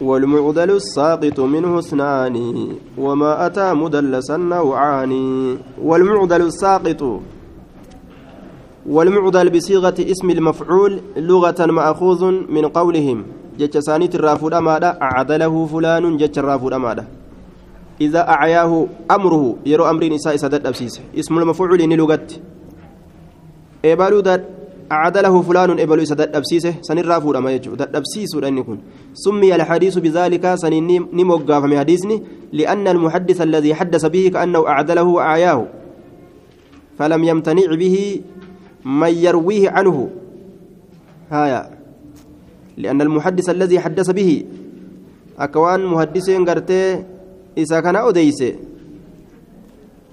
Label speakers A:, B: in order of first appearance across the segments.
A: والمعدل الساقط منه اثنان وما أتى مدلسا نوعان. والمعدل الساقط والمعدل بصيغة اسم المفعول لغة مأخوذ من قولهم. جتش سانيت الرافود أمادا أعدله فلان جتش الرافود أمادا إذا أعياه أمره يرو أمر نساء سدد أبسيس. اسم المفعول لغة إبالو داد عدله فلان إبلو سدد أبسيسه سنر رافود أما يجو أبسيس يكون سمي الحديث بذلك سنين نموقع من حديثني لأن المحدث الذي حدث به كأنه أعدله وأعياه. فلم يمتنع به من يرويه عنه. هايا. لأن المحدث الذي حدث به أكوان محدثين قرتي إذا كان أوديسي.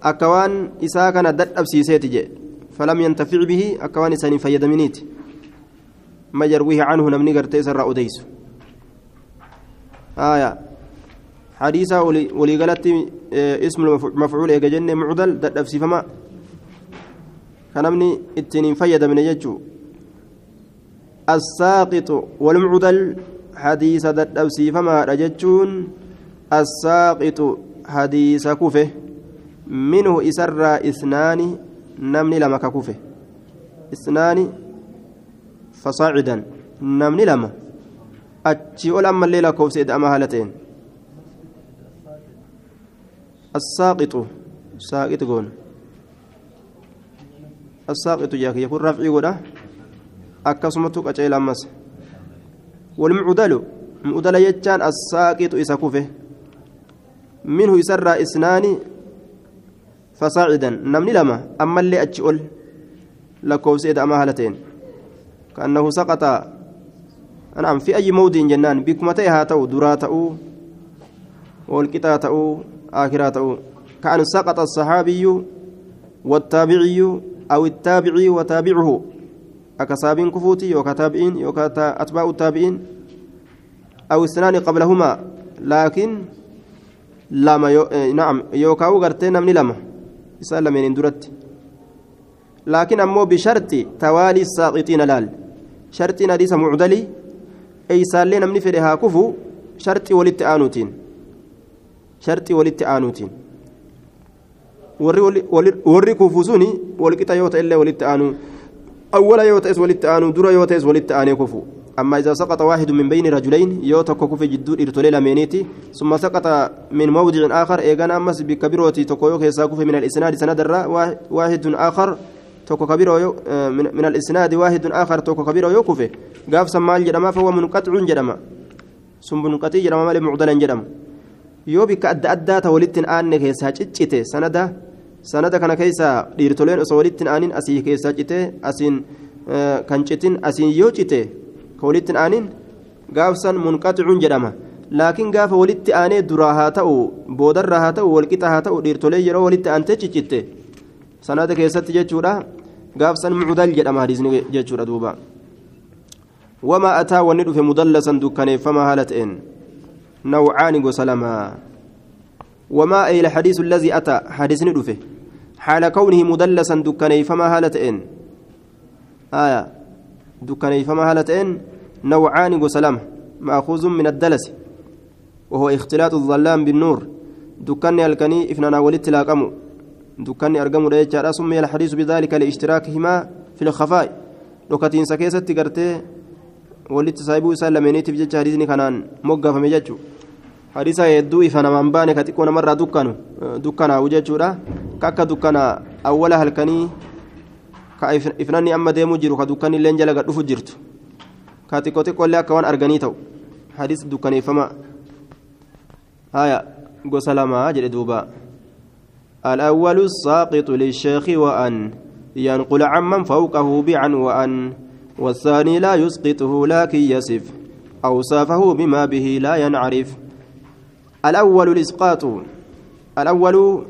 A: أكوان إذا كان دد أبسيسي تجي. فلم ينتفع به أكوان سن فيدمنيت ما يرويه عنه نمني قرتي سر أوديس آية. حديثة ولي قالت اسم المفعول إيجا جنة معدل دد أبسي فما كنمني اتنين فيدمن يجو. الساقط والمعدل حديث دد أبسي فما رجتشون الساقط حديث كفه منه إسر إثنان namni lama ka kufe isnaani fasaacidan namni lama achii ol ammallee lakkoofsa eda'ama haala ta'een assaaqitu saaqixi goona assaaqitu jaakiyya kun rafcii godha akkasumatu qaceela ammas walmucudalu mucudala jechaan assaaqitu isa kufe minhu isarraa isnaani فصاعدا. نمني لما؟ أما اللي أتشؤل لكوف سيد أما هالتين كأنه سقط. نعم في أي موضع جنان؟ بكمتي هاتو دراتو والكتا تأو آخرا تأو. كأن سقط الصحابي والتابعي أو التابعي وتابعه. أكساب كفوتي وكتابعين وكتا أتباع التابعين أو السنان قبلهما. لكن لما يو... نعم يوكاو غرتين نمني لما؟ Isaan lameeniin duratti laakiin ammoo bisharti tawaalii saaqixiina laal shartiin hadiisa mucdalii eeysaallee namni fedhe haa kufu sharxii walitti aanuutiin sharxii walitti aanuutiin warri kufu suni walqixa yoo ta'ellee walitti aanuu awwala yoo ta'es walitti aanuu dura yoo ta'es walitti aanee kufu أما إذا سقط واحد من بين رجلين يوتك كف جدود إرتولي لمينيتي ثم سقط من موضع آخر إيغان أمس بكبيروتي تكويوك يساقف من الإسناد سند واحد آخر توكو كبيرو من الإسناد واحد آخر توكو كبيرو يوكفه قاف سمال جرما فهو منقطع جرما ثم منقطع جرما مالي معضلا جرما yoo bikka adda addaa ta walittiin aanne keessaa ciccite sanada sanada kana keessa dhiirtoleen osoo walittiin aanin asii keessaa cite asiin kan walittiin aanin gaafsan munqaxicuun jedhama laakiin gaafa walitti aanee duraa haa ta'u boodarraa haa ta'u walqixa haa ta'u dhiirtolee yeroo walitti aantee ciccitte sanada keessatti jechuudha gaafsan mucdal jedhama hadiisni jechuudha duuba wamaa ataa wanni dhufe mudallatan dukkaneeffamaa haala ta'een نوعان وسلما وما أي الحديث الذي أتى حديث ندفه حال كونه مدلسا دكاني فما هالتين آية دكاني فما هالتين نوعان وسلام مأخوذ من الدلس وهو اختلاط الظلام بالنور دكاني الكني إفنانا ولدت لاقمو دكاني أرقمو ريتشارا سمي الحديث بذلك لاشتراكهما في الخفاء لوكاتين سكيست قرتي lameeniitiif jecha hadiisni kanaan moggaafame jechuudha hadiisa hedduu ifa namaan baane ka xiqqoo namarraa dukkanu dukkanaa'u jechuudha ka akka dukkana awwala halkanii ka ifnanni amma deemuu jiru ka dukkanni illee jala dhufu jirtu ka xiqqoo xiqqoollee akka waan arganii ta'u hadiisa dukkaneeffama haya gosa lamaa jedhe duuba الأول الساقط للشيخ وأن ينقل عمن فوقه بعن وأن والثاني لا يسقطه لكن يصف أوصافه بما به لا ينعرف الأول الإسقاط الأول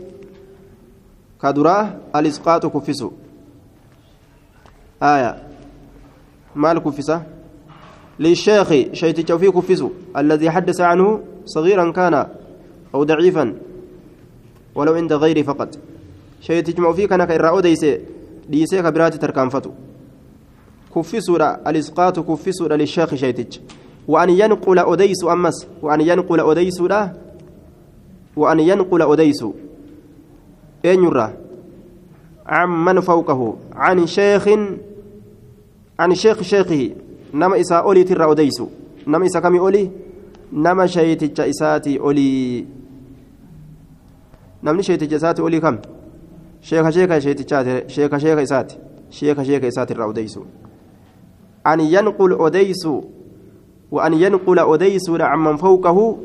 A: كدراه الإسقاط كفس آية. مال كفسة للشيخ شيت في كفس الذي حدث عنه صغيرا كان أو ضعيفا ولو عند غيره فقط. شيت فيه كان كإرأو ديسي ديسي كبرات تركان فتو. كفسودا الإسقاط كفسودا للشيخ شيتج وأن ينقل أديس أمس وأن ينقل أديس لا وأن ينقل أديس أين يرى؟ عمن فوقه عن شيخ عن شيخ شيخه نما إساء أولي ترى أديس نما إساء كمي أولي؟ نما شيتج إساتي أولي. namni sheeticha isaati olii kam sheeka sheeka sheetichaati sheeka sheeka isaati sheeka sheeka isaati irraa odeysu an yanqul odeysu وأن ينقل أديس عمن فوقه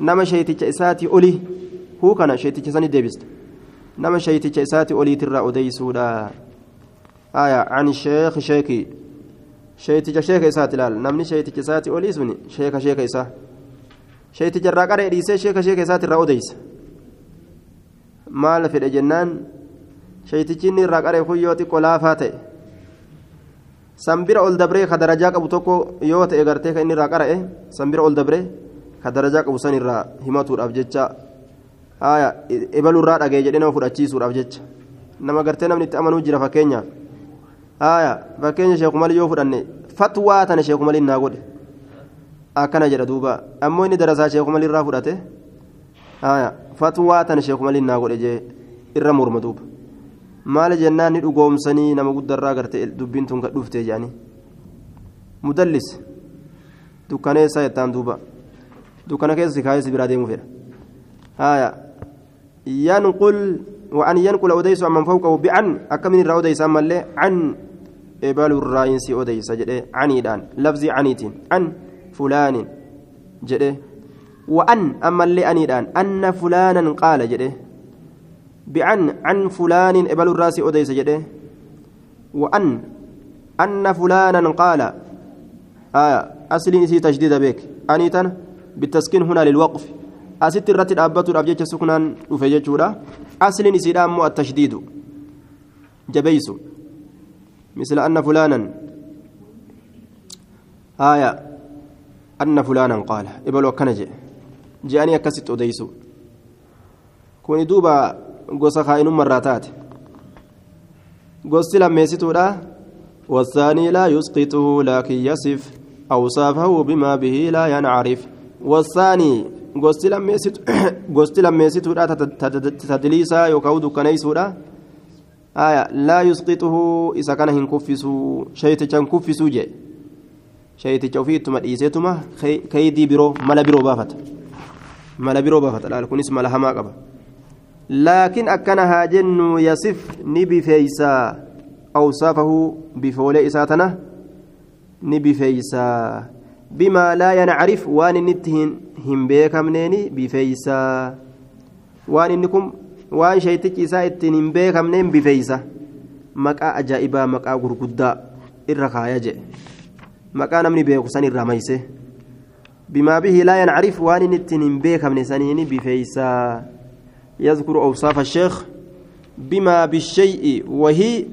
A: نما شيتك إساتي أولي. هو كان شيتك سني ديبست. نما شيتك إساتي أولي ترى أديس آية عن الشيخ شيكي شيتك شيخ إساتي لال نمني شيتك إساتي أولي سني شيخ شيخ إسا شيتك الراقر إديسي شيخ شيخ إساتي رأى أديس maal fedhe jennaan shaytichi inni irraa qaree kun yoo xiqqoo laafaa ta'e sanbira ol dabree ka darajaa qabu tokko yoo ta'e gartee kan inni irraa qara'e sanbira ol dabree ka darajaa qabu san irraa himatuudhaaf jecha haaya ebalurraa dhagee jedhee nama fudhachiisuudhaaf jecha nama gartee namni itti amanuu jira fakkeenyaaf haaya fakkeenya sheekumalii yoo fudhanne fatwaa tana sheekumaliin naa godhe akkana jedha duuba ammoo inni darasaa sheekumalii irraa fudhate haaya fatwaa tana sheekumaliin naa godhe jee irra morma duuba maal jennaan ni dhugoomsanii nama guddarraa garte dubbiin tun dhufte jedhanii mudallis dukkaneessaa jettaan duuba dukkana keessa kaayessi biraa deemuu fedha haaya yanqul وأن ينقل أديس عمن فوقه بعن أكمل الرا أديس أما اللي عن إبال الراينسي أديس جده عني الآن لفظي عنيت عن فلان جده وأن أما اللي أني الآن أن فلانا قال جده بعن عن فلان إبل الراس أديس جده وأن أن فلانا قال آه أصلي تجديد بك أنيتنا بالتسكين هنا للوقف. أست الرتب أبت الأبجد سكنان وفججورا أصل نسي أمو التشديد جبيس مثل أن فلانا آية أن فلانا قال إبل وكنجي جاءني أكست أديسو كوني دوبا gosa kaa'inummaa taate. Gosti lammeessituudha. والثاني لا يسقطه لكن يصف أوصافه بما به لا ينعرف والثاني gosti lammeessituudha tadliisaa yookaan dukkaneessuudha laa yusqixuhu isa kana hin kuffisu shayticha hin kuffisuu jee shayticha ofii ittuma dhiiseetuma kaydii biroo mala biroo baafata mala biroo baafata laal kunis mala hamaa qaba لكن أكنها جن يصف نبي فيسا أوصافه بفولي إساتنا نبي فيسا بما لا ينعرف وان نتهن هم بيك منيني بفيسا. وان إنكم وان شيتك إساءت هم بيك منين بفيسا. مكا أجائبا مكا غرقدا الرخايا جي مكا نمني بيك سن الرميسه بما به لا ينعرف وان نتهن هم بيك من سنين بفيسا. يذكر أوصاف الشيخ بما بالشيء وهي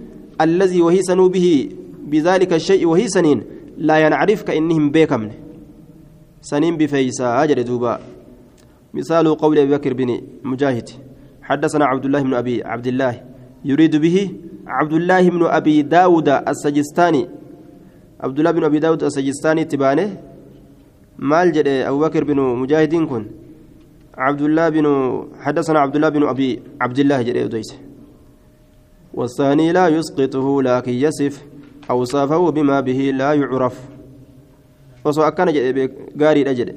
A: الذي وهي سنو به. بذلك الشيء وهي سنين. لا ينعرف كأنهم بيكم. سنين بفيسا أجل دوبا. مثال قول أبي بكر بن مجاهد. حدثنا عبد الله بن أبي عبد الله. يريد به عبد الله بن أبي داود السجستاني. عبد الله بن أبي داود السجستاني تبانه. مال جد أبو بكر بن مجاهد كن. عبد الله بن حدثنا عبد الله بن أبي عبد الله جل أديس والثاني لا يسقطه لكن يصف. أوصافه بما به لا يعرف. وسو أكان غاري أجد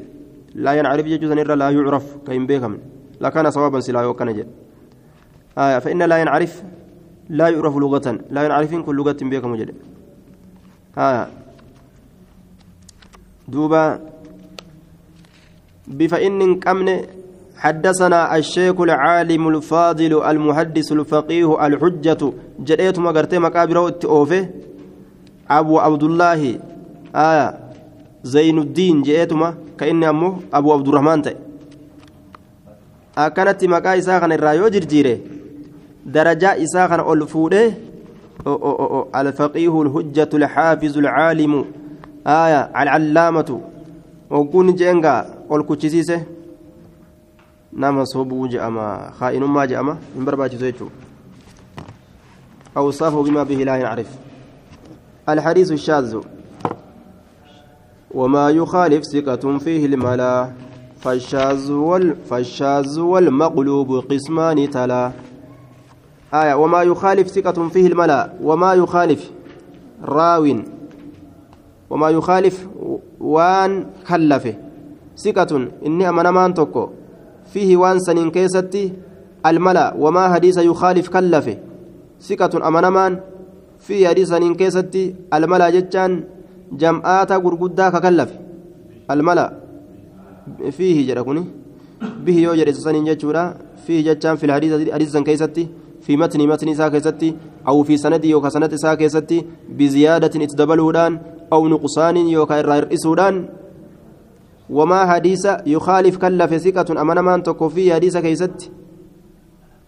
A: لا ينعرف جوزا لا يعرف. كيم بكم لكان صوابا سلا وكان جد. آية فإن لا ينعرف لا يعرف لغة. لا ينعرف كل لغة بكم جد. آية دوبا. بفإن كمن حدثنا الشيخ العالم الفاضل المحدث الفقيه الحجة. جريت مقرتي مقابر أوفي أبو عبد الله آية زين الدين جئتما كأني أمه أبو عبد الرحمن تي أكنت مقا إساخن الرايو جرجيري درجة إساخن ألفوده الفقيه الحجة الحافظ العالم آية العلامة وكون جنغا والكوتشيسيسه nama sobuu je'ama kaa'inummaa je'ama hin barbaachisu jechuudha. أوصافه بما به لا يعرف الحديث الشاذ. وما يخالف ثقة فيه الملا. فالشاذ وال فالشاذ والمقلوب قسمان تلا. آية وما يخالف ثقة فيه الملا. وما يخالف راو. وما يخالف وان كلفه. ثقة إني أمنمان توكو فيه وان سنين كيستي الملا. وما حديث يخالف كلفه. ثقة أمنمان في حديث سنين كيستي الملا جتان almala fiihi jedha kuni bihi yoo jedhe saniin jechuudha fiihi jechaan fil hadiisan keessatti fi matni matni isaa keessatti aw fi sanadii yookaan sanad isaa keessatti biziyaadatin itti dabaluudhaan aw nuqsaanin yookaan irraa hir'isuudhaan wamaa hadiisa yukhaalif kallafe siqatun amanamaan tokko fi hadiisa keessatti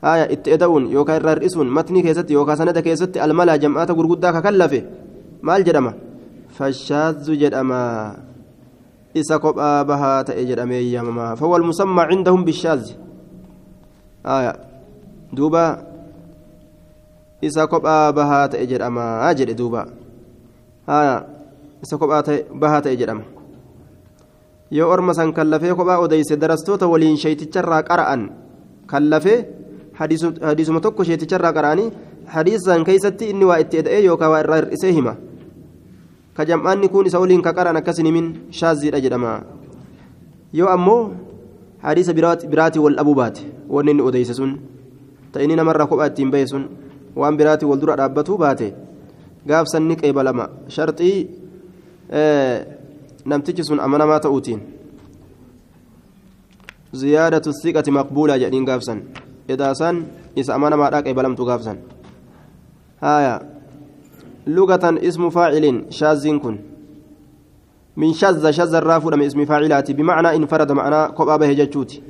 A: haya itti eda'uun yookaan irraa hir'isuun matni keessatti yookaan sanada keessatti almala jam'aata gurguddaa kakallafe maal jedhama فالشاذ جدما إسا قبا بها تأجرمي يمما فهو المسمى عندهم بالشاذ آية دوبا إسا قبا بها تأجرما أجر دوبا آية إسا قبا بها تأجرما yoo orma san kallafee kophaa odeyse darastoota waliin sheeticharraa qara'an kallafee hadiisuma tokko sheeticharraa qara'anii hadiisa san keeysatti inni waa itti eda'ee yookaan waa irraa hir'isee hima ka jam'aanni kun isa waliin ka qaran akkasin himin shaaziidha jedhama yoo ammoo hadiisa biraatii wal dhabuu baate wanni inni odeyse sun ta'ini namarraa kophaa ittiin bahe sun waan biraatii wal dura dhaabbatuu baate gaafsan ni qeebalama sharxii namtichi sun amanamaa ta'uutiin ziyaadatu siqati maqbuulaa jedhiin gaafsan edaasaan isa amanamaadhaa qeebalamtu gaafsan. Haayaa لغة اسم فاعل شاذ كن من شذ شذ الرافد من اسم فاعلات بمعنى انفرد معنى قبا به جتشوتي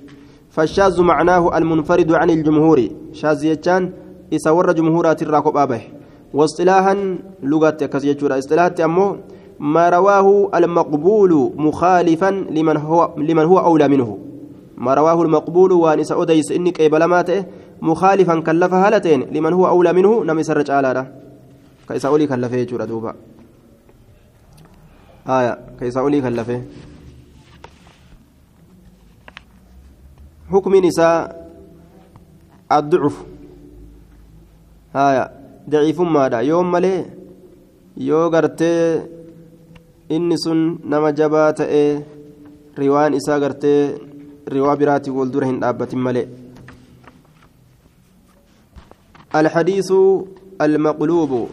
A: فالشاذ معناه المنفرد عن الجمهور شاذ يجان إسور جمهورات الراقب به واصطلاحا لغة كسيجورا اصطلاحات أمه ما رواه المقبول مخالفا لمن هو لمن هو أولى منه ما رواه المقبول وانس أديس إنك إبلماته مخالفا كلف هالتين لمن هو أولى منه نمي سرج على kan lafee jechuudha duuba haya ka isa olii kan lafee حكم نساء الضعف. هايا ضعيف ماذا؟ يوم ملي yoo gartee inni sun nama jabaa ta'e riwaan riwaa biraatii wal dura الحديث المقلوب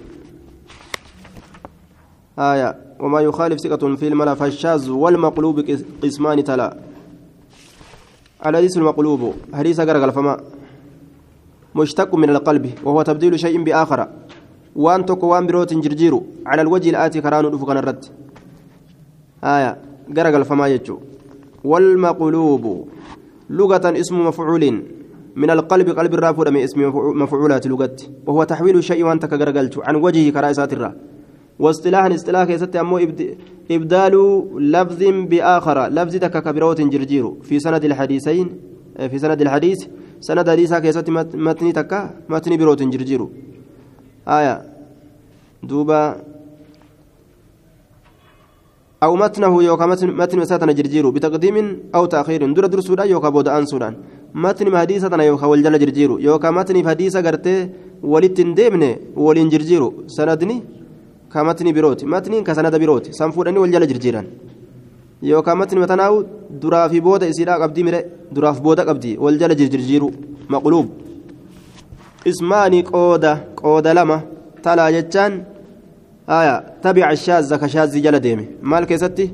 A: آية وما يخالف ثقة في الملا فالشاذ والمقلوب قسمان تلا الحديث المقلوب حديث غرغل فما مشتق من القلب وهو تبديل شيء بآخر وان تكو وان بروت جرجيرو على الوجه الآتي دفقنا الرد آية غرغل فما يجو والمقلوب. لغة اسم مفعول. من القلب قلب الرافع من اسم مفعولات لغة. وهو تحويل شيء وأنت كغرغلت. عن وجهه كرائسات الرّ واصطلاحا اصطلاح كيست أمو إبدال لفظ بآخر. لفظ تك كبيرة جرجير. في سند الحديثين في سند الحديث سند حديثا كيست متني تك متني بيروت جرجير. آية. دوبا أو متنه يوكا متن مساتنا جرجير بتقديم أو تأخير در درسودا يوكا بود أنسودان متن حديثتنا يوكا والجل جرجير يوكا متن حديثا قرتي ولتن ديمني ولين جرجير سندني ka sanada birooti san fuudhanii wal jala jirjiiran yookaan matni matanaa'u duraa fi booda isiidhaa qabdii mire duraaf booda qabdi wal jala jirjirjiiru maqluub ismaani qooda qooda lama talaa jechaan آية تبع الشاذ كشاذ جل ديمه مال كيستي؟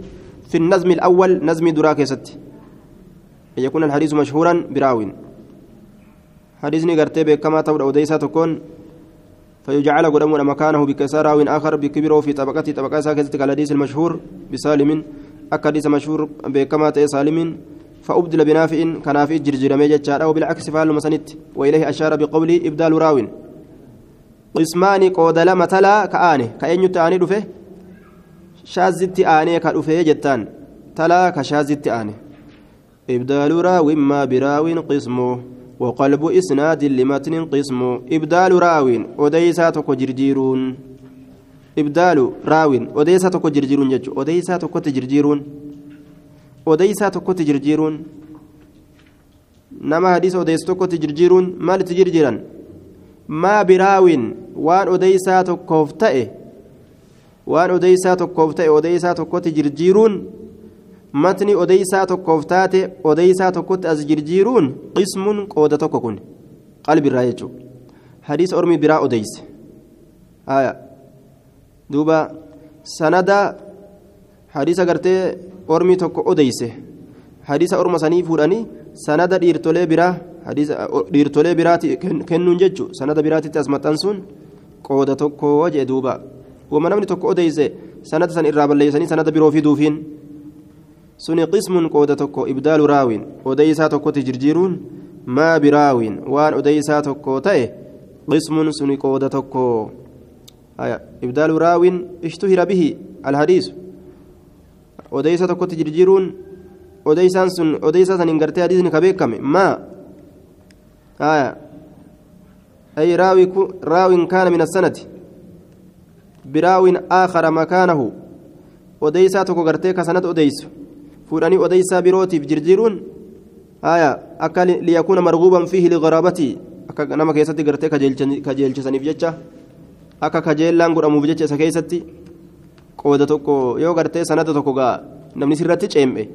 A: في النظم الأول نظم درا كيستي. يكون الحديث مشهورا براوين. حديثني قرتي كما تود أوديسا تكون فيجعل قدمنا مكانه بكسار راو آخر بكبره في طبقته طبقة ساكتة كالحديث المشهور بسالم. أكاديس مشهور بكما سالم. فأبدل بنافع كنافع جرجر ميجتشار أو بالعكس فعل مسنت وإليه أشار بقوله إبدال راو قسمان قود لما تلا كآني كأن يتآني دفه شازت آني كدفه جتان تلا كشازت آني إبدال راو ما براو قسمه وقلب إسناد لمتن قسم إبدال راو وديسات جرجيرون ibdaalu raawin odeessaa tokko jirjiiruun jechuudha odeessaa tokkotti jirjiiruun odeessaa tokkotti jirjiiruun nama hadiisa odeessu tokkotti jirjiiruun maalitti jirjiiran maa biraawin waan odeessaa tokkoof ta'e waan odeessaa tokkoof ta'e odeessaa tokkotti jirjiiruun matni odeessaa tokkoof taate odeessaa tokkotti as jirjiiruun qismuun qooda tokko kun qalbirraa jechuudha hadiisa ormi biraa odeesse duuba sanada hadiisa gartee ormi tokko odeyse hadiisa orma sanii fuudhanii sanada dhiirtolee biraa dhiirtolee biraati kennuun jechu sanada biraatitti as maxxansuun qooda tokko jee duuba wama namni tokko odeyse sanada san irraa balleeysanii sanada biroo fiduufiin suni qismuun qooda tokko ibdaalu raawin odeysaa tokkotti jirjiiruun maa biraawin waan odeysaa tokko ta'e qismuun suni qooda tokko إبدال راو اشتهر به الحديث odeysa tokkotti jirjiiruun odeysaan sun odeysa san hin gartee hadiisni ka beekame maa aya ay raawin kaana min assanati biraawin aakara makaanahu odeysaa tokko gartee ka sanat odeysu fuudhanii odeysaa birootiif jirjiiruun aya akka liyakuuna marguuban fiihi ligaraabati akka nama keessatti gartee kajeelchisaniif jecha akka kajeellaan godhamuuf jecha isa keessatti qooda tokko yoo gartee sanada tokko gaa namni sirratti ceem'e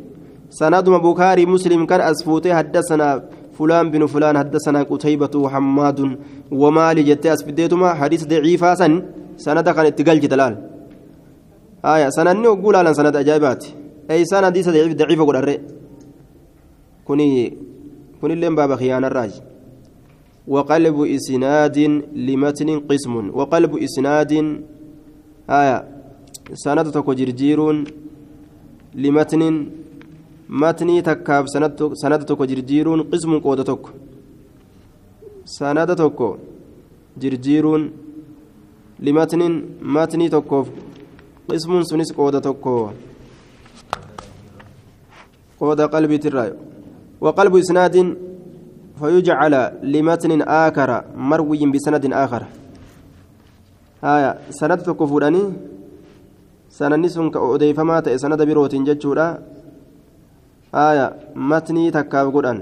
A: sanaduma bukaarii muslim kan as fuutee haddasanaa fulaan binu fulaan haddasanaa qutaybatu hammaadun wamaali jettee as fiddeetuma hadiisa daciifaa san sanada kan itti galchita laal haya sananni hogguu laalan sanada ajaa'ibaati eeysaan hadiisa daciifa godharre kuni kunilleen baaba khiyaanarraaji وقلب إسناد لمتن قسم وقلب إسناد آية سند تكو جرجيرون لمتن متني تكاب سند تكو جرجيرون قسم قودة تكو سند تكو جرجيرون لمتن متني تكو قسم سنس قودة تكو قودة قلبي تراي وقلب إسناد فيجعل لمتن آخر مروي بسند آخر آية سند تكفرني سنني سن كأوديفما تأي سند بروت جتشورا آية متني تكاف قرآن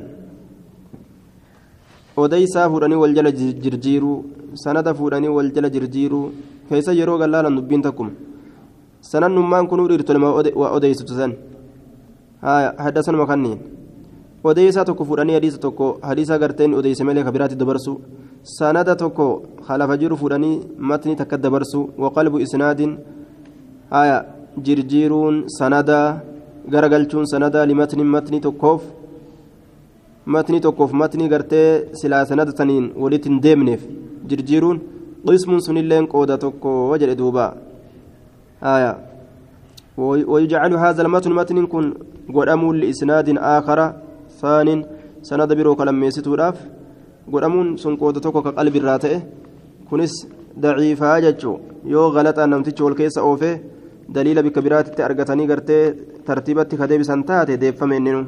A: odeysaa fuudhanii wal jala jirjiiruu sanada fuudhanii wal jala jirjiiruu keessa yeroo gallaalan dubbiin takkuma sanannummaan kunuu dhiirtolema waa odeysitu san haddasanuma kanniin odeysaa tokko fuudhanii hadiisa tokko hadiisa garteen odeyse malee kabiraatti dabarsu sanada tokko halafa jiru fuudhanii matni takka dabarsu waqalbu isnaadin jirjiiruun sanada garagalchuun sanada limatni matni tokkoof matni tokkoof matni gartee silaa sanada saniin walitti hin deemneef jirjiiruun qismuun sunilleen qooda tokko jedhe duuba haya ويجعل هذا المتن متن كن قدمون لإسناد آخر ثان سند برو godhamuun sun qooda tokko ka qalbi irraa ta'e kunis daciifaa jechuu yoo galaxaan namtichi ol keessa oofee argatanii gartee tartiibatti ka deebisan taate deeffame inninu